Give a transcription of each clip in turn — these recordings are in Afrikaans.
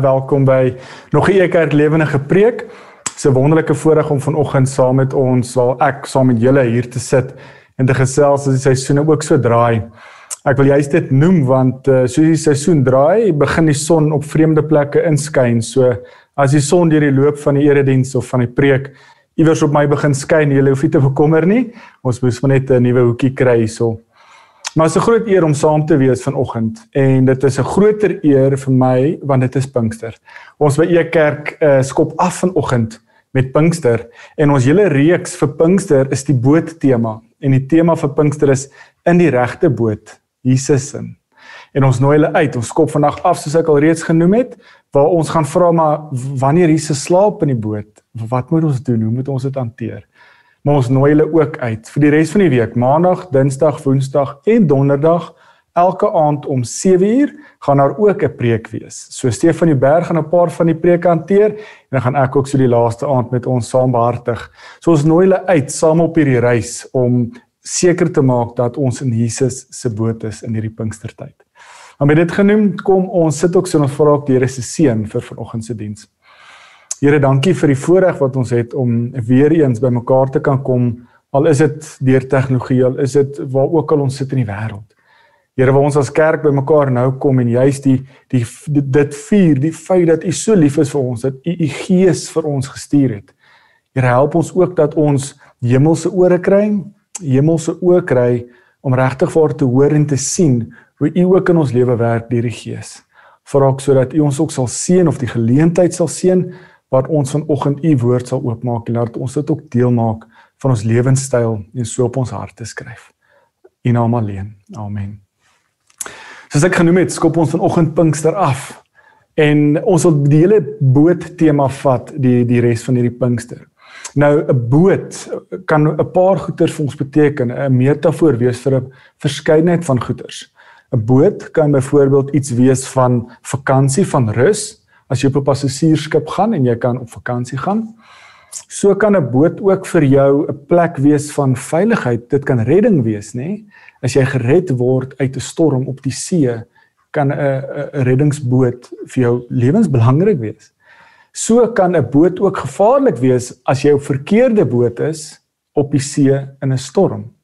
Welkom by nog 'n Ekerk lewendige preek. Dis 'n wonderlike voorreg om vanoggend saam met ons, wel ek saam met julle hier te sit en te gesels as die seisoene ook so draai. Ek wil juist dit noem want uh, soos die seisoen draai, begin die son op vreemde plekke inskyn. So as die son deur die loop van die erediens of van die preek iewers op my begin skyn, jy hoef nie te bekommer nie. Ons moet net 'n nuwe hoekie kry hierso. Maar dit is 'n groot eer om saam te wees vanoggend en dit is 'n groter eer vir my want dit is Pinkster. Ons by E Kerk uh, skop af vanoggend met Pinkster en ons hele reeks vir Pinkster is die boot tema en die tema vir Pinkster is in die regte boot Jesus in. En ons nooi hulle uit. Ons skop vandag af soos ek al reeds genoem het waar ons gaan vra maar wanneer Jesus slaap in die boot, wat moet ons doen? Hoe moet ons dit hanteer? Maar ons nooi hulle ook uit vir die res van die week, Maandag, Dinsdag, Woensdag en Donderdag elke aand om 7uur gaan daar ook 'n preek wees. So Stefan die Berg gaan 'n paar van die preke hanteer en dan gaan ek ook so die laaste aand met ons saam behartig. So ons nooi hulle uit saam op hierdie reis om seker te maak dat ons in Jesus se boot is in hierdie Pinkstertyd. Maar met dit genoem, kom ons sit ook so en ons vra ook die Here se seën vir vanoggend se diens. Here, dankie vir die voorreg wat ons het om weer eens bymekaar te kan kom. Al is dit deur tegnologie, al is dit waar ook al ons sit in die wêreld. Here, waar ons as kerk bymekaar nou kom en juist die die dit vier, die feit dat U so lief is vir ons, dat U U Gees vir ons gestuur het. Here, help ons ook dat ons hemelse ore kry, hemelse oë kry om regtig vir te hoor en te sien hoe U ook in ons lewe werk deur die Gees. Vra ook sodat U ons ook sal seën of die geleentheid sal seën wat ons vanoggend u woord sal oopmaak en laat ons dit ook deel maak van ons lewenstyl en so op ons harte skryf. In naam alleen. Amen. Soos ek genoem het, skop ons vanoggend Pinkster af en ons wil die hele boot tema vat die die res van hierdie Pinkster. Nou 'n boot kan 'n paar goeters vir ons beteken, 'n metafoor wees vir 'n verskeidenheid van goeters. 'n Boot kan byvoorbeeld iets wees van vakansie, van rus, as jy op 'n passasiersskip gaan en jy kan op vakansie gaan. So kan 'n boot ook vir jou 'n plek wees van veiligheid. Dit kan redding wees, nê? Nee? As jy gered word uit 'n storm op die see, kan 'n 'n reddingsboot vir jou lewensbelangrik wees. So kan 'n boot ook gevaarlik wees as jy op verkeerde boot is op die see in 'n storm.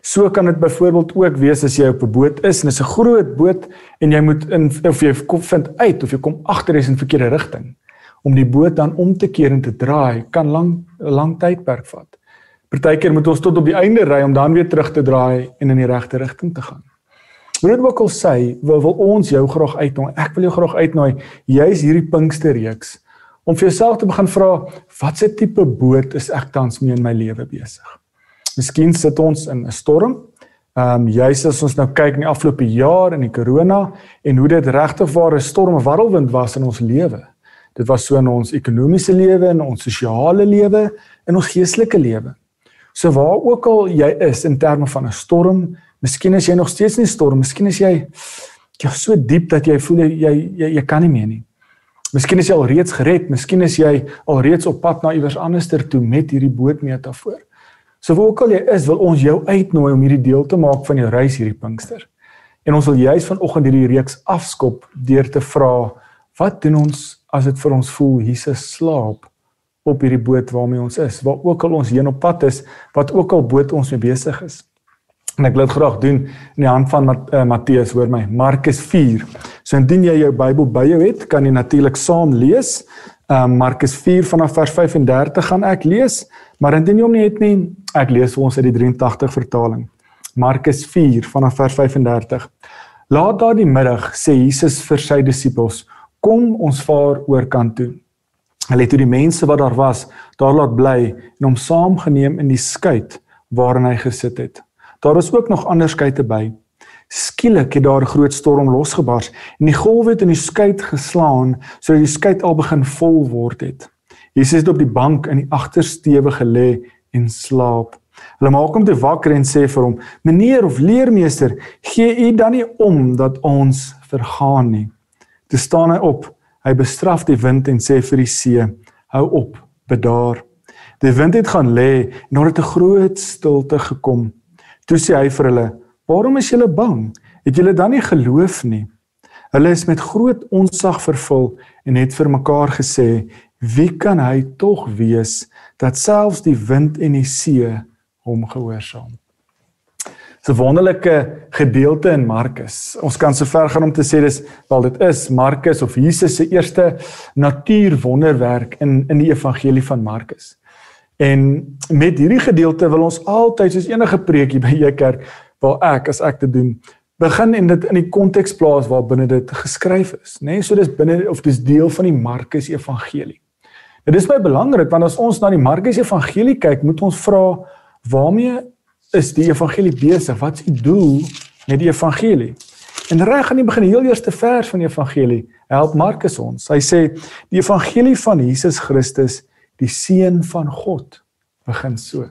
So kan dit byvoorbeeld ook wees as jy op 'n boot is en dit is 'n groot boot en jy moet in of jy kom vind uit of jy kom agter is in verkeerde rigting om die boot dan om te keer en te draai kan lank 'n lang tydperk vat. Partykeer moet ons tot op die einde ry om dan weer terug te draai en in die regte rigting te gaan. Dit ook al sê, wil, wil ons jou graag uitnooi. Ek wil jou graag uitnooi juis hierdie Pinksterreeks om vir jouself te begin vra watse tipe boot is ek tans mee in my lewe besig? Miskien sit ons in 'n storm. Ehm um, juis as ons nou kyk in die afgelope jaar in die corona en hoe dit regtig waar 'n storm warrelwind was in ons lewe. Dit was so in ons ekonomiese lewe en ons sosiale lewe en ons geestelike lewe. So waar ook al jy is in terme van 'n storm, miskien is jy nog steeds in 'n storm, miskien is jy jy so diep dat jy voel jy jy jy kan nie meer nie. Miskien is jy al reeds gered, miskien is jy al reeds op pad na iewers anderster toe met hierdie bootmetafoor. So waar ook al jy is, wil ons jou uitnooi om hierdie deel te maak van jou reis hierdie Pinkster. En ons wil juis vanoggend hierdie reeks afskop deur te vra, wat doen ons as dit vir ons voel Jesus slaap op hierdie boot waarmee ons is, waar ook al ons heen op pad is, wat ook al boot ons mee besig is. En ek wil dit graag doen in die hand van Mat uh, Matteus, hoor my, Markus 4. So indien jy jou Bybel by jou het, kan jy natuurlik saam lees. Um Markus 4 vanaf vers 35 gaan ek lees, maar indien jy hom nie het nie, ek lees vir ons uit die 83 vertaling. Markus 4 vanaf vers 35. Laat daardie middag sê Jesus vir sy disippels: "Kom ons vaar oor kant toe." Hulle het toe die mense wat daar was, daar laat bly en hom saamgeneem in die skei waarin hy gesit het. Daar is ook nog ander skeite by. Skielik het daar 'n groot storm losgebars en die golwe het in die skei geslaan sodat die skei al begin vol word het. Jesus het op die bank in die agtersteewe gelê en slaap. Hulle maak hom te wakker en sê vir hom: "Meneer of leermeester, gee u dan nie om dat ons vergaan nie?" Toe staan hy op. Hy bestraf die wind en sê vir die see: "Hou op, bedaar." Die wind het gaan lê en het 'n groot stilte gekom. Toe sê hy vir hulle: "Waarom is julle bang? Het julle dan nie geloof nie?" Hulle is met groot onsag vervul en het vir mekaar gesê: "Wie kan hy tog wees dat selfs die wind en die see hom gehoorsaam?" 'n wonderlike gedeelte in Markus. Ons kan sover gaan om te sê dis wel dit is Markus of Jesus se eerste natuurwonderwerk in in die evangelie van Markus. En met hierdie gedeelte wil ons altyd soos enige preekie by jou kerk waar ek as ek te doen begin en dit in die konteks plaas waar binne dit geskryf is, nê? Nee, so dis binne of dis deel van die Markus evangelie. Dit is baie belangrik want as ons na die Markus evangelie kyk, moet ons vra waarmee is die evangelie besig? Wat is die doel met die evangelie? En reg aan die begin, die heel eerste vers van die evangelie, help Markus ons. Hy sê die evangelie van Jesus Christus, die seun van God, begin so.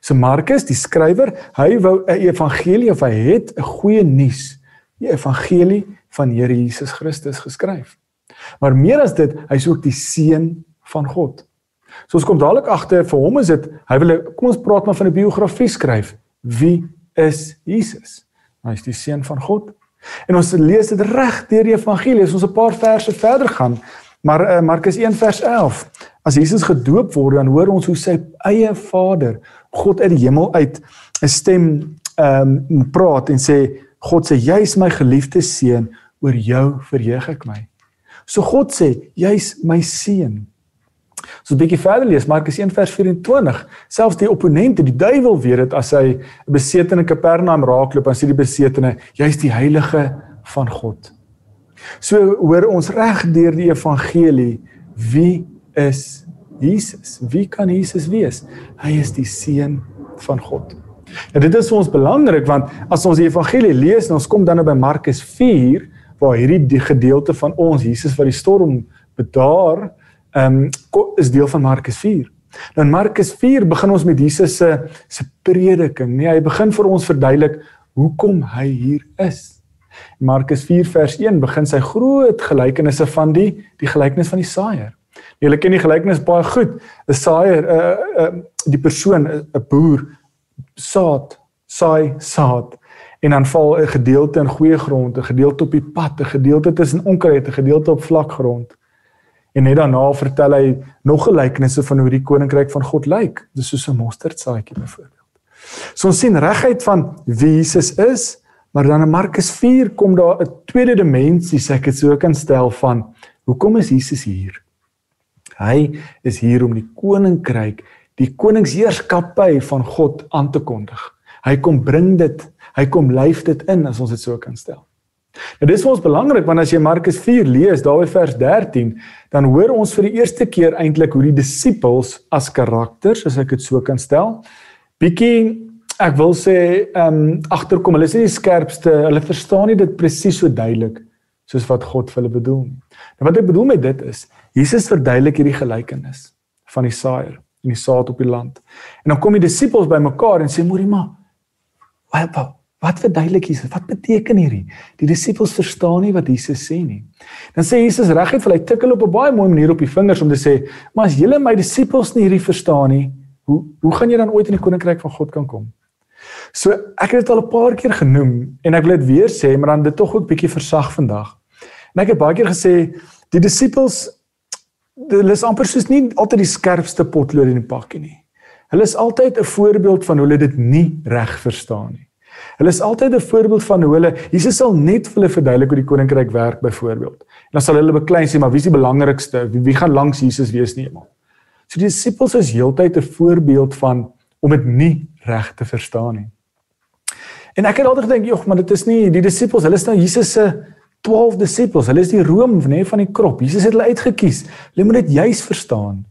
So Markus, die skrywer, hy wou 'n evangelie of hy het 'n goeie nuus, die evangelie van Here Jesus Christus geskryf. Maar meer as dit, hy's ook die seun van God. So ons kom dadelik agter vir hom is dit hy wil kom ons praat maar van 'n biografie skryf. Wie is Jesus? Hy is die seun van God. En ons lees dit reg deur die evangelie. Ons 'n paar verse verder gaan. Maar uh, Markus 1 vers 11. As Jesus gedoop word, dan hoor ons hoe sy eie Vader, God uit die hemel uit, 'n stem ehm um, praat en sê God sê jy's my geliefde seun, oor jou verheug ek my. So God sê jy's my seun. So 'n bietjie verder lees Markus 1 vers 24. Selfs die opponente, die duiwel weet dit as hy 'n besetene Kapernaum raakloop en sê die besetene, jy's die heilige van God. So hoor ons reg deur die evangelie wie is Jesus? Wie kan Jesus wees? Hy is die seun van God. En dit is vir ons belangrik want as ons die evangelie lees en ons kom dan nou by Markus 4 waar hierdie die gedeelte van ons Jesus wat die storm bedaar ehm um, is deel van Markus 4. Dan Markus 4 begin ons met Jesus se se prediking. Nee, hy begin vir ons verduidelik hoekom hy hier is. Markus 4 vers 1 begin sy groot gelykenisse van die die gelykenis van die saaiër. Julle ken die gelykenis baie goed. 'n Saaiër, 'n uh, eh, uh, eh, die persoon, 'n uh, boer saad, saai saad en dan val 'n gedeelte in goeie grond, 'n gedeelte op die pad, 'n gedeelte tussen onkruid, 'n gedeelte op vlak grond. En net daarna vertel hy nog gelykenisse van hoe die koninkryk van God lyk. Dis soos 'n mosterdsaadjie byvoorbeeld. So ons sien regheid van wie Jesus is, maar dan in Markus 4 kom daar 'n tweede dimensie, sê ek dit so kan stel van hoekom is Jesus hier? Hy is hier om die koninkryk, die koningsheerskappy van God aan te kondig. Hy kom bring dit, hy kom lyf dit in as ons dit so kan stel. Nou dis vir ons belangrik want as jy Markus 4 lees, daar by vers 13, dan hoor ons vir die eerste keer eintlik hoe die disippels as karakters, as ek dit so kan stel, bietjie ek wil sê ehm um, agterkom. Hulle is nie die skerpste, hulle verstaan nie dit presies so duidelik soos wat God vir hulle bedoel. Nou wat ek bedoel met dit is, Jesus verduidelik hierdie gelykenis van die saaiër en die saad op die land. En dan kom die disippels bymekaar en sê: "Moerima, wat Wat verduidelik Jesus? Wat beteken hierdie? Die disippels verstaan nie wat Jesus sê nie. Dan sê Jesus reguit vir hy tik hulle op 'n baie mooi manier op die vingers om te sê, "Maar as julle my disippels nie hierdie verstaan nie, hoe hoe gaan jy dan ooit in die koninkryk van God kan kom?" So, ek het dit al 'n paar keer genoem en ek wil dit weer sê, maar dan dit tog ook bietjie versag vandag. En ek het baie keer gesê, die disippels hulle is amper soos nie altyd die skerpste potlood in die pakkie nie. Hulle is altyd 'n voorbeeld van hoe hulle dit nie reg verstaan nie. Hulle is altyd 'n voorbeeld van hoe hulle Jesus sal net vir hulle verduidelik hoe die koninkryk werk byvoorbeeld. En dan sal hulle beklei sê maar wie is die belangrikste? Wie, wie gaan langs Jesus wees nie eendag? So die disippels is heeltyd 'n voorbeeld van om dit nie reg te verstaan nie. En ek het altyd gedink, "Jog, maar dit is nie die disippels, hulle is nou Jesus se 12 disippels. Hulle is die room nê van die krop. Jesus het hulle uitgekies. Hulle moet dit juis verstaan."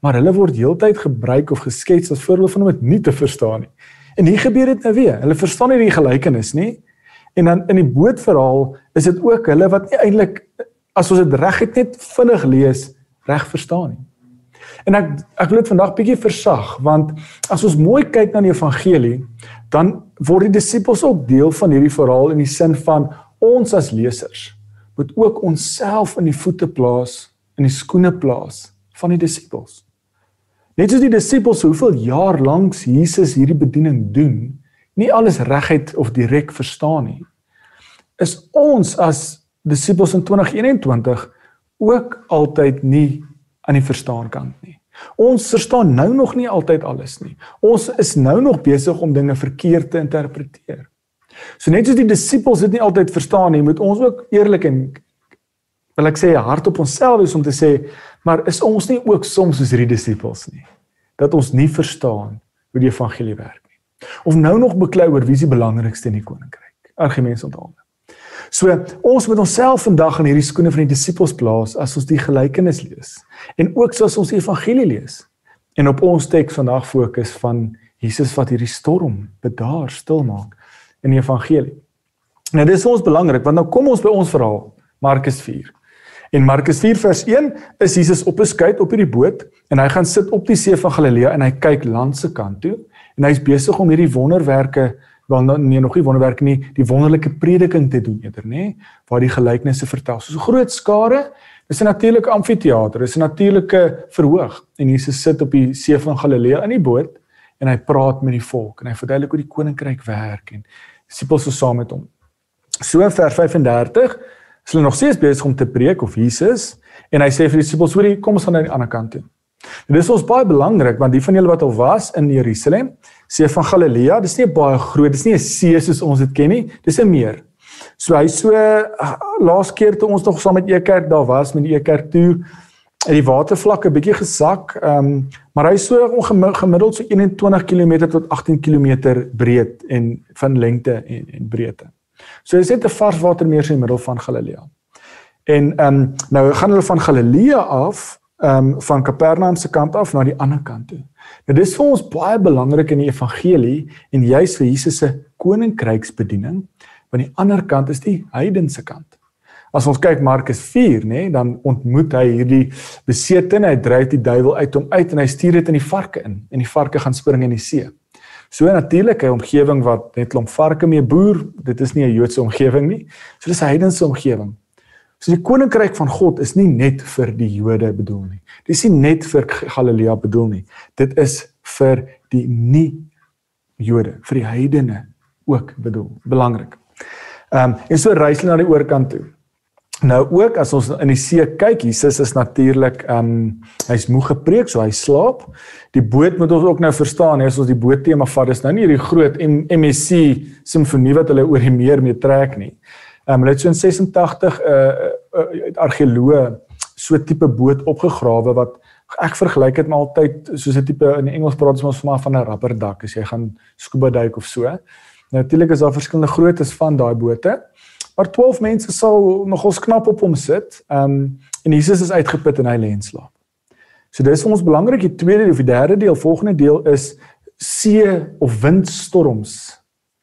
Maar hulle word heeltyd gebruik of geskets as voorbeeld van om dit nie te verstaan nie. En hier gebeur dit nou weer. Hulle verstaan nie die gelykenis nie. En dan in die bootverhaal is dit ook hulle wat nie eintlik as ons dit reg het net vinnig lees, reg verstaan nie. En ek ek wil dit vandag bietjie versag want as ons mooi kyk na die evangelie, dan word die disippels ook deel van hierdie verhaal in die sin van ons as lesers moet ook onsself in die voete plaas, in die skoene plaas van die disippels. Net soos die disippels hoeveel jaar lank Jesus hierdie bediening doen, nie alles reguit of direk verstaan nie. Is ons as disippels in 2021 ook altyd nie aan die verstaan kant nie. Ons verstaan nou nog nie altyd alles nie. Ons is nou nog besig om dinge verkeerd te interpreteer. So net soos die disippels dit nie altyd verstaan nie, moet ons ook eerlik en wil ek sê hard op onsself wees om te sê, maar is ons nie ook soms soos hierdie disippels nie? Dat ons nie verstaan hoe die evangelie werk nie. Of nou nog beklei oor wie is die belangrikste in die koninkryk? Argumente onthou. So ons moet onsself vandag in hierdie skoene van die disippels plaas as ons die gelykenis lees en ook soos ons die evangelie lees. En op ons teks vandag fokus van Jesus wat hierdie storm bedaar, stil maak in die evangelie. Nou dis ons belangrik want nou kom ons by ons verhaal Markus 4. In Markus 4 vers 1 is Jesus op 'n skei op hierdie boot en hy gaan sit op die see van Galilea en hy kyk land se kant toe en hy's besig om hierdie wonderwerke wel nou, nee nog nie wonderwerk nie, die wonderlike prediking te doen eerder, nê, waar die gelykenisse vertel. So groot skare, dis 'n natuurlike amfitheater, dis 'n natuurlike verhoog en Jesus sit op die see van Galilea in die boot en hy praat met die volk en hy verduidelik hoe die koninkryk werk en disippels is saam met hom. So vers 35 is hulle nog steeds besig om te preek of Jesus en hy sê vir die disippels: "Hoorie, kom ons gaan na die ander kant toe." En dis ons baie belangrik want die van julle wat al was in Jerusalem, see van Galilea, dis nie baie groot, dis nie 'n see soos ons dit ken nie, dis 'n meer. So hy so uh, laas keer toe ons nog saam met Ekerk daar was met die Ekerk toe het die watervlakke bietjie gesak. Ehm um, maar hy so gemiddeld so 21 km tot 18 km breed en van lengte en, en breedte. So dis net 'n varswatermeer in die middel van Galilea. En ehm um, nou gaan hulle van Galilea af ehm um, van Kapernaum se kant af na die ander kant toe. Nou dis vir ons baie belangrik in die evangelie en juis vir Jesus se koninkryksbediening, want die ander kant is die heidense kant. As ons kyk Markus 4, nê, nee, dan ontmoet hy hierdie besetene, hy dryf die duiwel uit hom uit en hy stuur dit in die varke in en die varke gaan spring in die see. So natuurlik 'n omgewing wat net klomp varke mee boer, dit is nie 'n Joodse omgewing nie. So dis 'n heidense omgewing. So die koninkryk van God is nie net vir die Jode bedoel nie. Dit is nie net vir Galilea bedoel nie. Dit is vir die nie Jode, vir die heidene ook bedoel. Belangrik. Ehm um, en so reis hulle na die oorkant toe. Nou ook as ons in die see kyk, Jesus is natuurlik ehm um, hy's moeg gepreek, so hy slaap. Die boot moet ons ook nou verstaan, as ons die boot tema vat, is nou nie hierdie groot MSC simfonie wat hulle oor die meer mee trek nie. Ehm um, hulle het so in 86 'n uh, uh, argeoloog so tipe boot opgegrawe wat ek vergelyk dit maar altyd soos 'n tipe in Engels praat ons maar van 'n rubber dak as jy gaan scuba duik of so. Nou natuurlik is daar verskillende groottes van daai bote. Maar 12 mense sal nogals knap op hom sit. Ehm um, en Jesus is uitgeput en hy lê en slaap. So dis vir ons belangrik die tweede of die derde deel, volgende deel is see of windstorms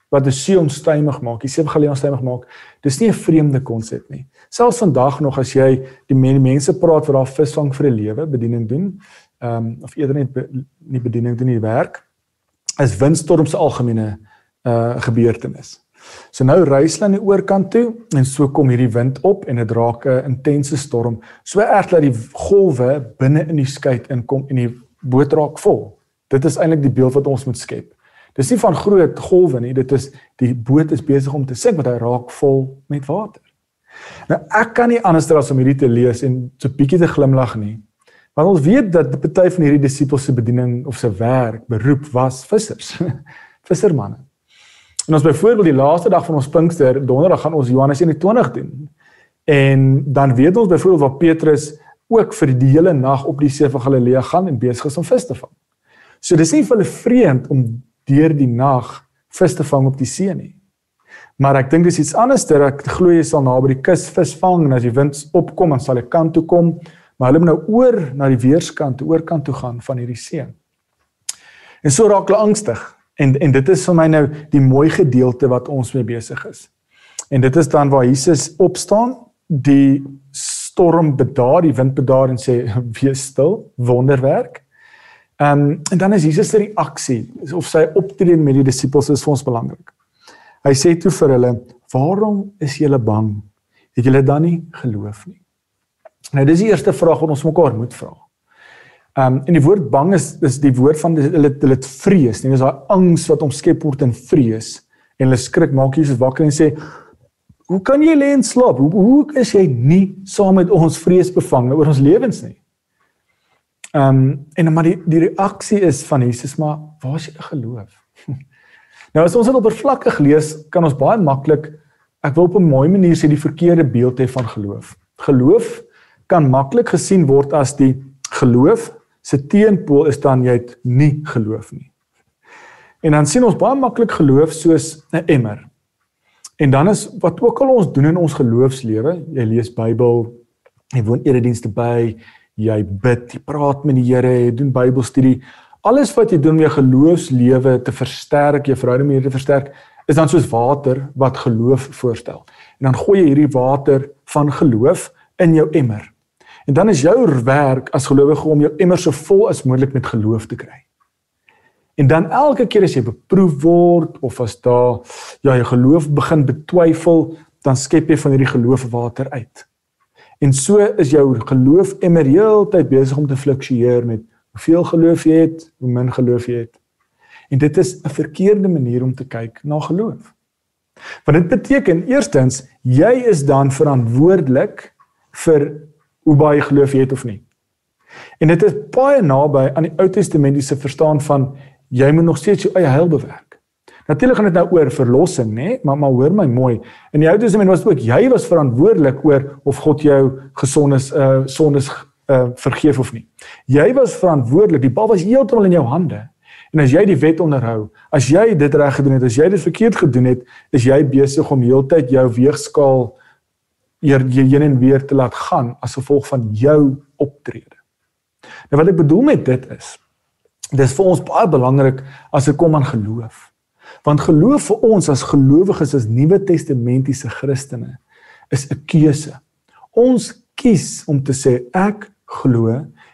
wat die see onstuimig maak, die see Galilea onstuimig maak. Dis nie 'n vreemde konsep nie. Selfs vandag nog as jy die mense praat wat daar visvang vir 'n lewe, bediening doen, ehm um, of eerder net be, nie bediening doen nie, werk, is windstorms algemene uh gebeurtenis. So nou reis hulle aan die oorkant toe en so kom hierdie wind op en dit raak 'n intense storm. So erg dat die golwe binne in die skei inkom en die boot raak vol. Dit is eintlik die beeld wat ons moet skep. Dis nie van groot golwe nie, dit is die boot is besig om te sink want hy raak vol met water. Nou ek kan nie anders as om hierdie te lees en so bietjie te glimlag nie. Want ons weet dat party van hierdie disippels se bediening of se werk, beroep was vissers. Vissermanne. En ons byvoorbeeld die laaste dag van ons Pinkster, Donderdag gaan ons Johannes 21 doen. En dan weet ons byvoorbeeld wat Petrus ook vir die hele nag op die see van Galilea gaan en besig is om vis te vang. So dis nie vir hulle vreemd om deur die nag vis te vang op die see nie. Maar ek dink dis iets anders ter ek glo jy sal naby die kus vis vang en as die wind opkom dan sal hy kant toe kom, maar hulle moet nou oor na die weerskant, oorkant toe gaan van hierdie see. En so raak hulle angstig en en dit is vir my nou die mooi gedeelte wat ons mee besig is. En dit is dan waar Jesus opstaan, die storm bedaar, die wind bedaar en sê wees stil, wonderwerk. Um, en dan is Jesus se reaksie of sy optrede met die disippels is vir ons belangrik. Hy sê toe vir hulle: "Waarom is julle bang? Het julle dan nie geloof nie?" Nou dis die eerste vraag wat ons mekaar moet vra. Ehm um, en die woord bang is is die woord van hulle hulle het vrees, nie dis daai angs wat omskep word in vrees en hulle skrik maak Jesus wakker en sê Hoe kan jy lê en slaap? Hoe hoe is jy nie saam met ons vreesbevange oor ons lewens nie? Ehm um, en maar die die reaksie is van Jesus maar waar is jou geloof? nou as ons dit oppervlakkig lees, kan ons baie maklik ek wil op 'n mooi manier sê die verkeerde beeld hê van geloof. Geloof kan maklik gesien word as die geloof se teenpool is dan jy het nie geloof nie. En dan sien ons baie maklik geloof soos 'n emmer. En dan is wat ook al ons doen in ons geloofslewe, jy lees Bybel, jy woon eredienste by, jy bid, jy praat met die Here, jy doen Bybelstudie. Alles wat jy doen om jou geloofslewe te versterk, jou verhouding met die Here te versterk, is dan soos water wat geloof voorstel. En dan gooi jy hierdie water van geloof in jou emmer. En dan is jou werk as gelowige om jou emmer so vol as moontlik met geloof te kry. En dan elke keer as jy beproef word of as daar ja, jou geloof begin betwyfel, dan skep jy van hierdie geloof water uit. En so is jou geloof immer heeltyd besig om te fluktueer met hoeveel geloof jy het, hoe min geloof jy het. En dit is 'n verkeerde manier om te kyk na geloof. Want dit beteken eerstens jy is dan verantwoordelik vir hoe baie geloof jy het of nie. En dit is baie naby aan die Ou Testamentiese verstaan van jy moet nog steeds jou eie heil bewerk. Natuurlik gaan dit nou oor verlossing, nê? Maar maar hoor my mooi. In die Ou Testament was dit ook jy was verantwoordelik oor of God jou gesondes uh sondes uh vergeef of nie. Jy was verantwoordelik. Die bal was heeltemal in jou hande. En as jy die wet onderhou, as jy dit reg gedoen het, as jy dit verkeerd gedoen het, is jy besig om heeltyd jou weegskaal jy heen en weer te laat gaan as gevolg van jou optrede. Nou wat ek bedoel met dit is, dis vir ons baie belangrik as dit kom aan geloof. Want geloof vir ons as gelowiges as Nuwe Testamentiese Christene is 'n keuse. Ons kies om te sê ek glo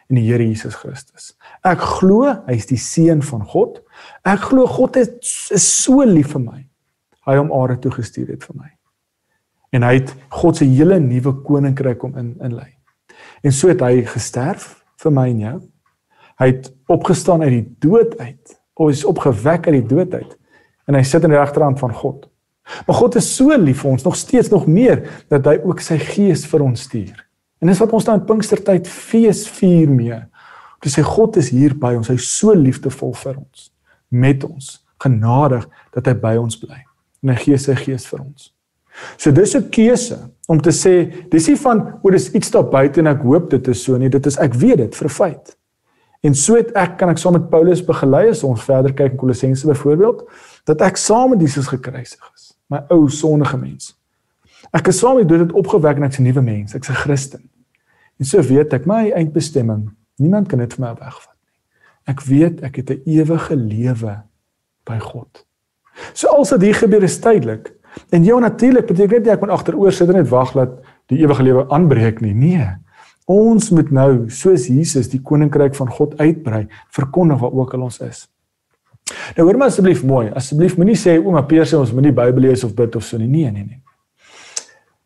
in die Here Jesus Christus. Ek glo hy is die seun van God. Ek glo God is, is so lief vir my. Hy hom aarde toe gestuur het vir my. En hy het God se hele nuwe koninkryk om in inlei. En so het hy gesterf vir my en jou. Hy het opgestaan uit die dood uit. Of is opgewek uit die dood uit en hy sit aan die regterhand van God. Maar God is so lief vir ons nog steeds nog meer dat hy ook sy gees vir ons stuur. En dis wat ons dan in Pinkstertyd fees vier mee. Om te sê God is hier by ons. Hy's so liefdevol vir ons, met ons, genadig dat hy by ons bly. En hy gee sy gees vir ons. So dis 'n keuse om te sê dis nie van o, dis iets daar buite en ek hoop dit is so nie. Dit is ek weet dit vir feit. En so het ek kan ek saam met Paulus begelei as ons verder kyk in Kolossense byvoorbeeld dat ek saam met Jesus gekruisig is, my ou sondige mens. Ek is saam met dit opgewek en ek's 'n nuwe mens, ek's 'n Christen. En so weet ek my eindbestemming, niemand kan dit vir my wegvat nie. Ek weet ek het 'n ewige lewe by God. So als dit hier gebeur is tydelik. En jou natuurlik beteken dit ek moet agteroor sit en net wag dat die ewige lewe aanbreek nie. Nee. Ons moet nou soos Jesus die koninkryk van God uitbrei, verkondig waar ook al ons is. Nou hoor my asseblief mooi. Asseblief moenie sê ouma Peer sê ons moenie Bybel lees of bid of so nie. Nee, nee, nee.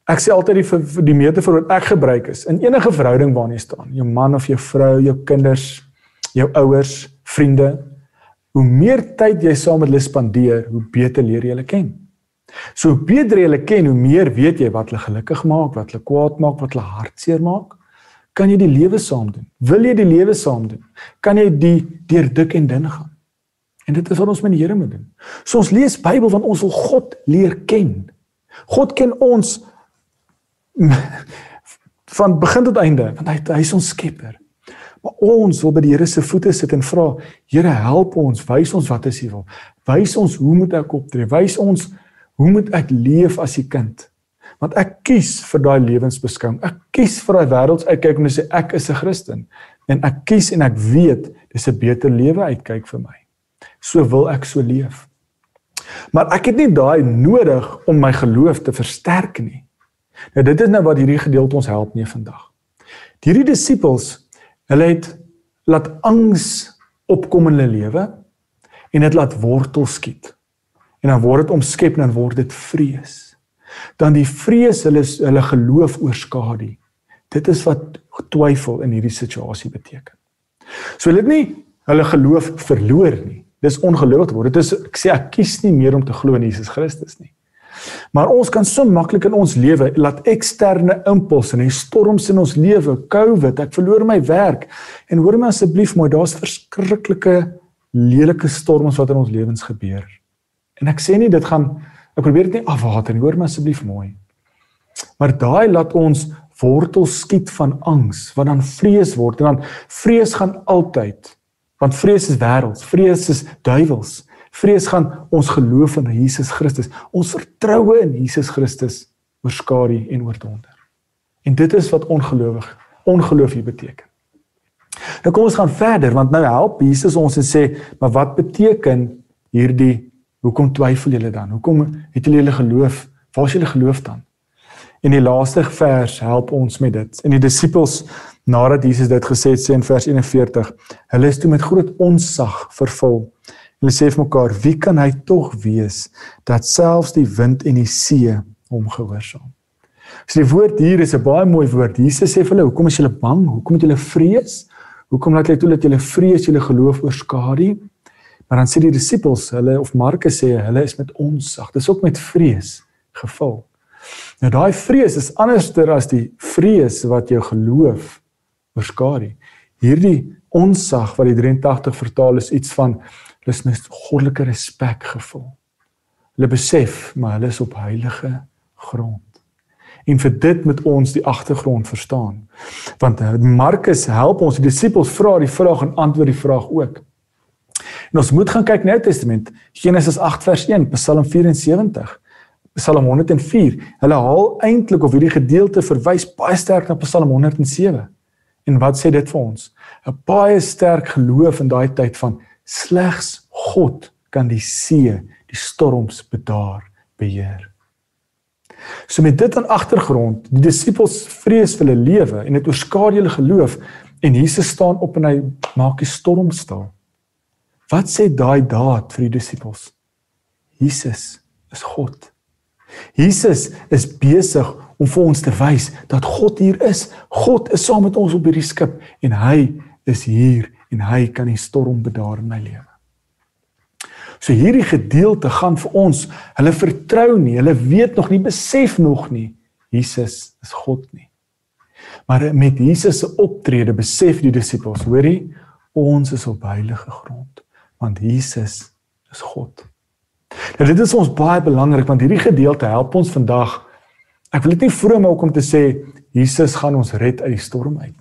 Ek sê altyd die die metafoor wat ek gebruik is in enige verhouding waarin jy staan, jou man of jou vrou, jou kinders, jou ouers, vriende, hoe meer tyd jy saam met hulle spandeer, hoe beter leer jy hulle ken. So hoe beter jy hulle ken, hoe meer weet jy wat hulle gelukkig maak, wat hulle kwaad maak, wat hulle hartseer maak. Kan jy die lewe saam doen? Wil jy die lewe saam doen? Kan jy die deur dik en dun gaan? En dit is wat ons met die Here moet doen. So ons lees Bybel want ons wil God leer ken. God ken ons van begin tot einde want hy hy is ons skepper. Maar ons wil by die Here se voete sit en vra, Here, help ons, wys ons wat is U wil. Wys ons hoe moet ek optree? Wys ons hoe moet ek leef as U kind? Want ek kies vir daai lewensbeskouing. Ek kies vir daai wêreldsuitkyk om te sê ek is 'n Christen en ek kies en ek weet dis 'n beter lewe uitkyk vir my so wil ek so leef. Maar ek het nie daai nodig om my geloof te versterk nie. Nou dit is nou wat hierdie gedeelte ons help mee vandag. Hierdie disippels, hulle het laat angs opkom in hulle lewe en dit laat wortel skiet. En dan word dit omskep en dan word dit vrees. Dan die vrees hulle hulle geloof oorskadu. Dit is wat twyfel in hierdie situasie beteken. So hulle het nie hulle geloof verloor nie. Dis ongelooflik word. Dit is ek sê ek kies nie meer om te glo in Jesus Christus nie. Maar ons kan so maklik in ons lewe laat eksterne impulse en storms in ons lewe, COVID, ek verloor my werk en hoor my asseblief mooi, daar's verskriklike lelike storms wat in ons lewens gebeur. En ek sê nie dit gaan ek probeer dit nie afwater nie, hoor my asseblief mooi. Maar daai laat ons wortels skiet van angs, wat dan vrees word en dan vrees gaan altyd want vrees is wêrelds, vrees is duiwels. Vrees gaan ons geloof in Jesus Christus, ons vertroue in Jesus Christus oorskadu en oordonder. En dit is wat ongelowig, ongeloof hier beteken. Nou kom ons gaan verder want nou help Jesus ons en sê, maar wat beteken hierdie hoekom twyfel julle dan? Hoekom het julle julle geloof? Waar is julle geloof dan? En die laaste vers help ons met dit. En die disippels nadat Jesus dit gesê het sê in vers 41, hulle is toe met groot onsag vervul Hulle sê vir mekaar, wie kan hy tog wees dat selfs die wind en die see hom gehoorsaam? So die woord hier is 'n baie mooi woord. Jesus sê vir hulle, hoekom is julle bang? Hoekom het julle vrees? Hoekom laat julle toe dat julle vrees julle geloof oorskadu? Maar dan sê die disippels, hulle of Markus sê hulle is met onsag. Dis ook met vrees gevul. Nou daai vrees is anderster as die vrees wat jou geloof oorskadu. Hierdie onsag wat die 83 vertaal is iets van Hulle is met goddelike respek gevul. Hulle besef maar hulle is op heilige grond. En vir dit moet ons die agtergrond verstaan. Want eh, Markus help ons, die disippels vra die vraag en antwoord die vraag ook. En ons moet gaan kyk na die Testament, Genesis 8 vers 1, Psalm 74, Psalm 104. Hulle haal eintlik of hierdie gedeelte verwys baie sterk na Psalm 107. En wat sê dit vir ons? 'n Baie sterk geloof in daai tyd van Slegs God kan die see, die storms bedaar, beheer. So met dit aan agtergrond, die disippels vrees vir hulle lewe en dit oorskadu hulle geloof en Jesus staan op en hy maak die storm stil. Wat sê daai daad vir die disippels? Jesus is God. Jesus is besig om vir ons te wys dat God hier is. God is saam met ons op hierdie skip en hy is hier en hy kan die storm bedaar in my lewe. So hierdie gedeelte gaan vir ons, hulle vertrou nie, hulle weet nog nie, besef nog nie Jesus is God nie. Maar met Jesus se optrede besef die disippels, hoorie, ons is op heilige grond, want Jesus is God. Nou dit is ons baie belangrik want hierdie gedeelte help ons vandag. Ek wil dit nie vroom maak om te sê Jesus gaan ons red uit die storm uit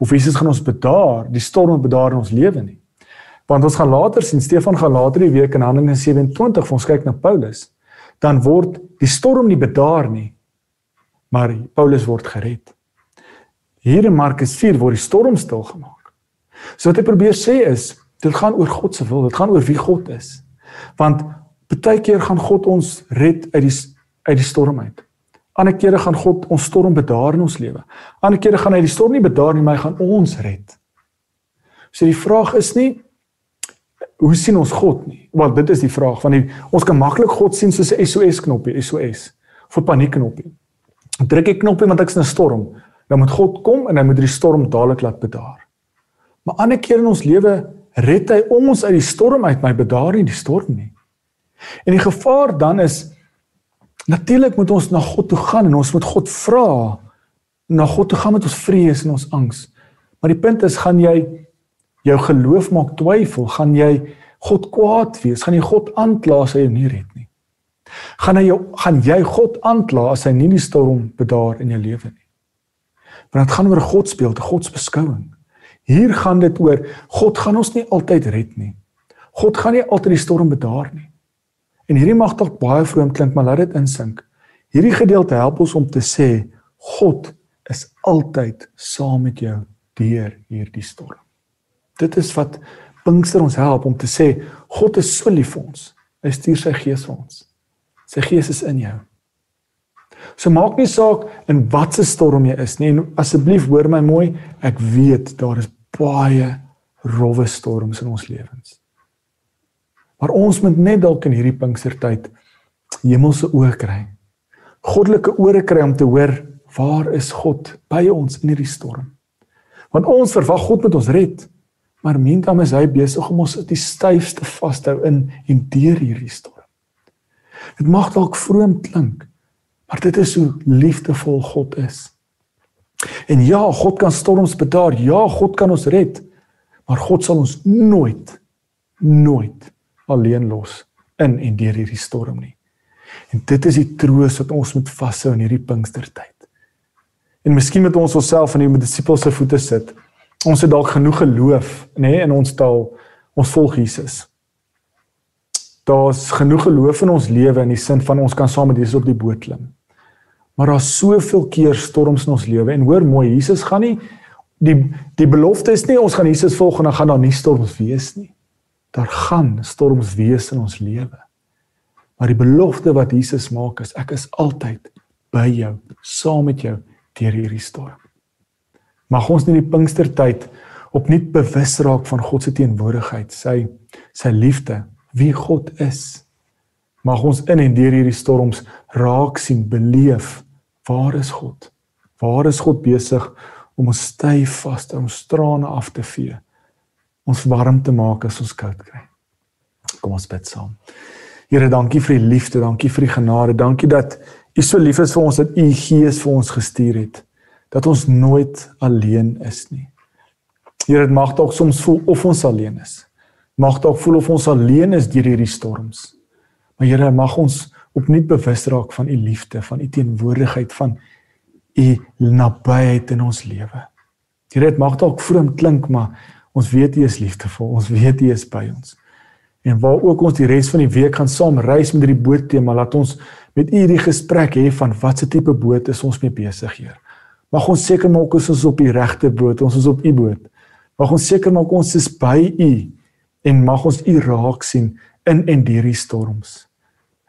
of Jesus gaan ons bedaar, die storm bedaar in ons lewe nie. Want ons gaan later sien Stefan gaan later die week in Handelinge 27 vir ons kyk na Paulus, dan word die storm nie bedaar nie, maar Paulus word gered. Hier in Markus 4 word die storm stil gemaak. So wat ek probeer sê is, dit gaan oor God se wil, dit gaan oor wie God is. Want baie keer gaan God ons red uit die uit die storm uit. Ander kere gaan God ons storm bedaar in ons lewe. Ander kere gaan hy die storm nie bedaar nie, maar hy gaan ons red. So die vraag is nie hoe sien ons God nie? Want dit is die vraag van die ons kan maklik God sien soos 'n SOS knoppie, SOS, vir paniekknoppie. Druk ek knoppie want ek is in 'n storm, dan moet God kom en hy moet die storm dadelik laat bedaar. Maar ander kere in ons lewe red hy ons uit die storm uit, maar hy bedaar nie die storm nie. En die gevaar dan is Natuurlik moet ons na God toe gaan en ons moet God vra. Na God toe gaan met ons vrees en ons angs. Maar die punt is, gaan jy jou geloof maak twyfel? Gaan jy God kwaad wees? Gaan jy God aankla as hy jou nie red nie? Gaan hy jou gaan jy God aankla as hy nie die storm bedaar in jou lewe nie? Want dit gaan oor God speel, te God se beskouing. Hier gaan dit oor God gaan ons nie altyd red nie. God gaan nie altyd die storm bedaar nie. En hierdie mag dalk baie vroom klink, maar laat dit insink. Hierdie gedeelte help ons om te sê God is altyd saam met jou deur hierdie storm. Dit is wat Pinkster ons help om te sê God is so lief vir ons. Hy stuur sy gees vir ons. Sy gees is in jou. So maak nie saak in watter storm jy is nie. En asseblief hoor my mooi, ek weet daar is baie rowwe storms in ons lewens. Maar ons moet net dalk in hierdie Pinkstertyd hemelse oë kry. Goddelike ore kry om te hoor waar is God by ons in hierdie storm. Want ons verwag God moet ons red. Maar meantime is hy besig om ons die styfste vashou in en deur hierdie storm. Dit mag dalk vroom klink, maar dit is hoe liefdevol God is. En ja, God kan storms bedaar. Ja, God kan ons red. Maar God sal ons nooit nooit alleen los in en deur hierdie storm nie. En dit is die troos wat ons moet vashou in hierdie Pinkstertyd. En miskien moet ons onsself in die disippels se voete sit. Ons het dalk genoeg geloof, nê, nee, in ons taal. Ons volg Jesus. Daar's genoeg geloof in ons lewe in die sin van ons kan saam met Jesus op die boot klim. Maar daar's soveel keer storms in ons lewe en hoor mooi, Jesus gaan nie die die belofte is nie ons gaan Jesus volg en dan gaan daar nie storms wees nie. Daar gaan storms wees in ons lewe. Maar die belofte wat Jesus maak is ek is altyd by jou, saam met jou deur hierdie storm. Mag ons in die Pinkstertyd opnuut bewus raak van God se teenwoordigheid, sy sy liefde, wie God is. Mag ons in en deur hierdie storms raak sien, beleef waar is God? Waar is God besig om ons styf vas te om strane af te vee? Ons warm te maak as ons koud kry. Kom ons bid saam. Here, dankie vir u liefde, dankie vir u genade, dankie dat u so lief is vir ons dat u Gees vir ons gestuur het dat ons nooit alleen is nie. Here, dit mag dalk soms voel of ons alleen is. Mag dalk voel of ons alleen is deur hierdie storms. Maar Here, mag ons opnuut bewus raak van u liefde, van u teenwoordigheid, van u nabyheid in ons lewe. Here, dit mag dalk vroom klink, maar ons weet u is liefdevol. Ons weet u is by ons. En waar ook ons die res van die week gaan saam reis met hierdie boot tema, laat ons met u hierdie gesprek hê van watse tipe boot is ons mee besig, Heer. Mag ons seker maak ons is op die regte boot, ons is op u boot. Mag ons seker maak ons is by u en mag ons u raak sien in en deur die storms.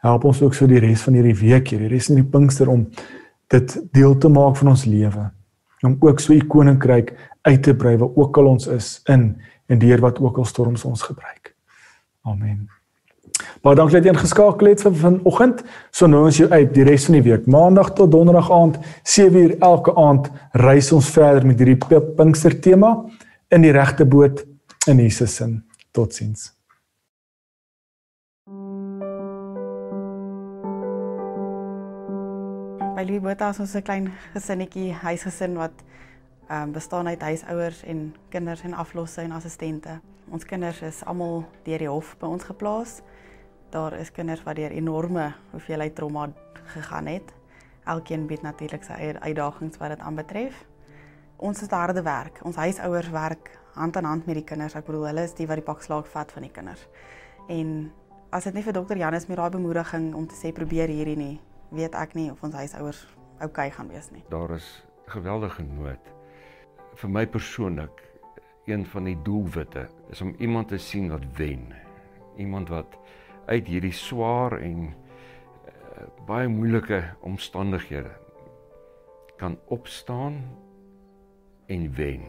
Help ons ook so die res van hierdie week hier, die res van die Pinkster om dit deel te maak van ons lewe. Om ook so u koninkryk uit te brei waar ook al ons is in en deur wat ook al storms ons gebruik. Amen. Baie dankie dat jy ingeskakel het vir vanoggend. So nou ons jou uit die res van die week. Maandag tot donderdag aand 7uur elke aand reis ons verder met hierdie Pinkster tema in die regte boot in Jesus se. Totsiens. By Louis Botha is ons 'n klein gesinnetjie, huisgesin wat um, bestaan uit huisouers en kinders en aflosse en assistente. Ons kinders is almal deur die hof by ons geplaas. Daar is kinders wat deur enorme hoeveelheid trauma gegaan het. Elkeen bied natuurlik sy eie uitdagings wat dit aanbetref. Ons het harde werk. Ons huisouers werk hand aan hand met die kinders. Ek bedoel hulle is die wat die pak slaag vat van die kinders. En as dit nie vir dokter Janus met daai bemoediging om te sê probeer hierdie nie, weet ek nie of ons huisouers oukei okay gaan wees nie. Daar is geweldige nood vir my persoonlik een van die doelwitte is om iemand te sien wat wen. Iemand wat uit hierdie swaar en uh, baie moeilike omstandighede kan opstaan en wen.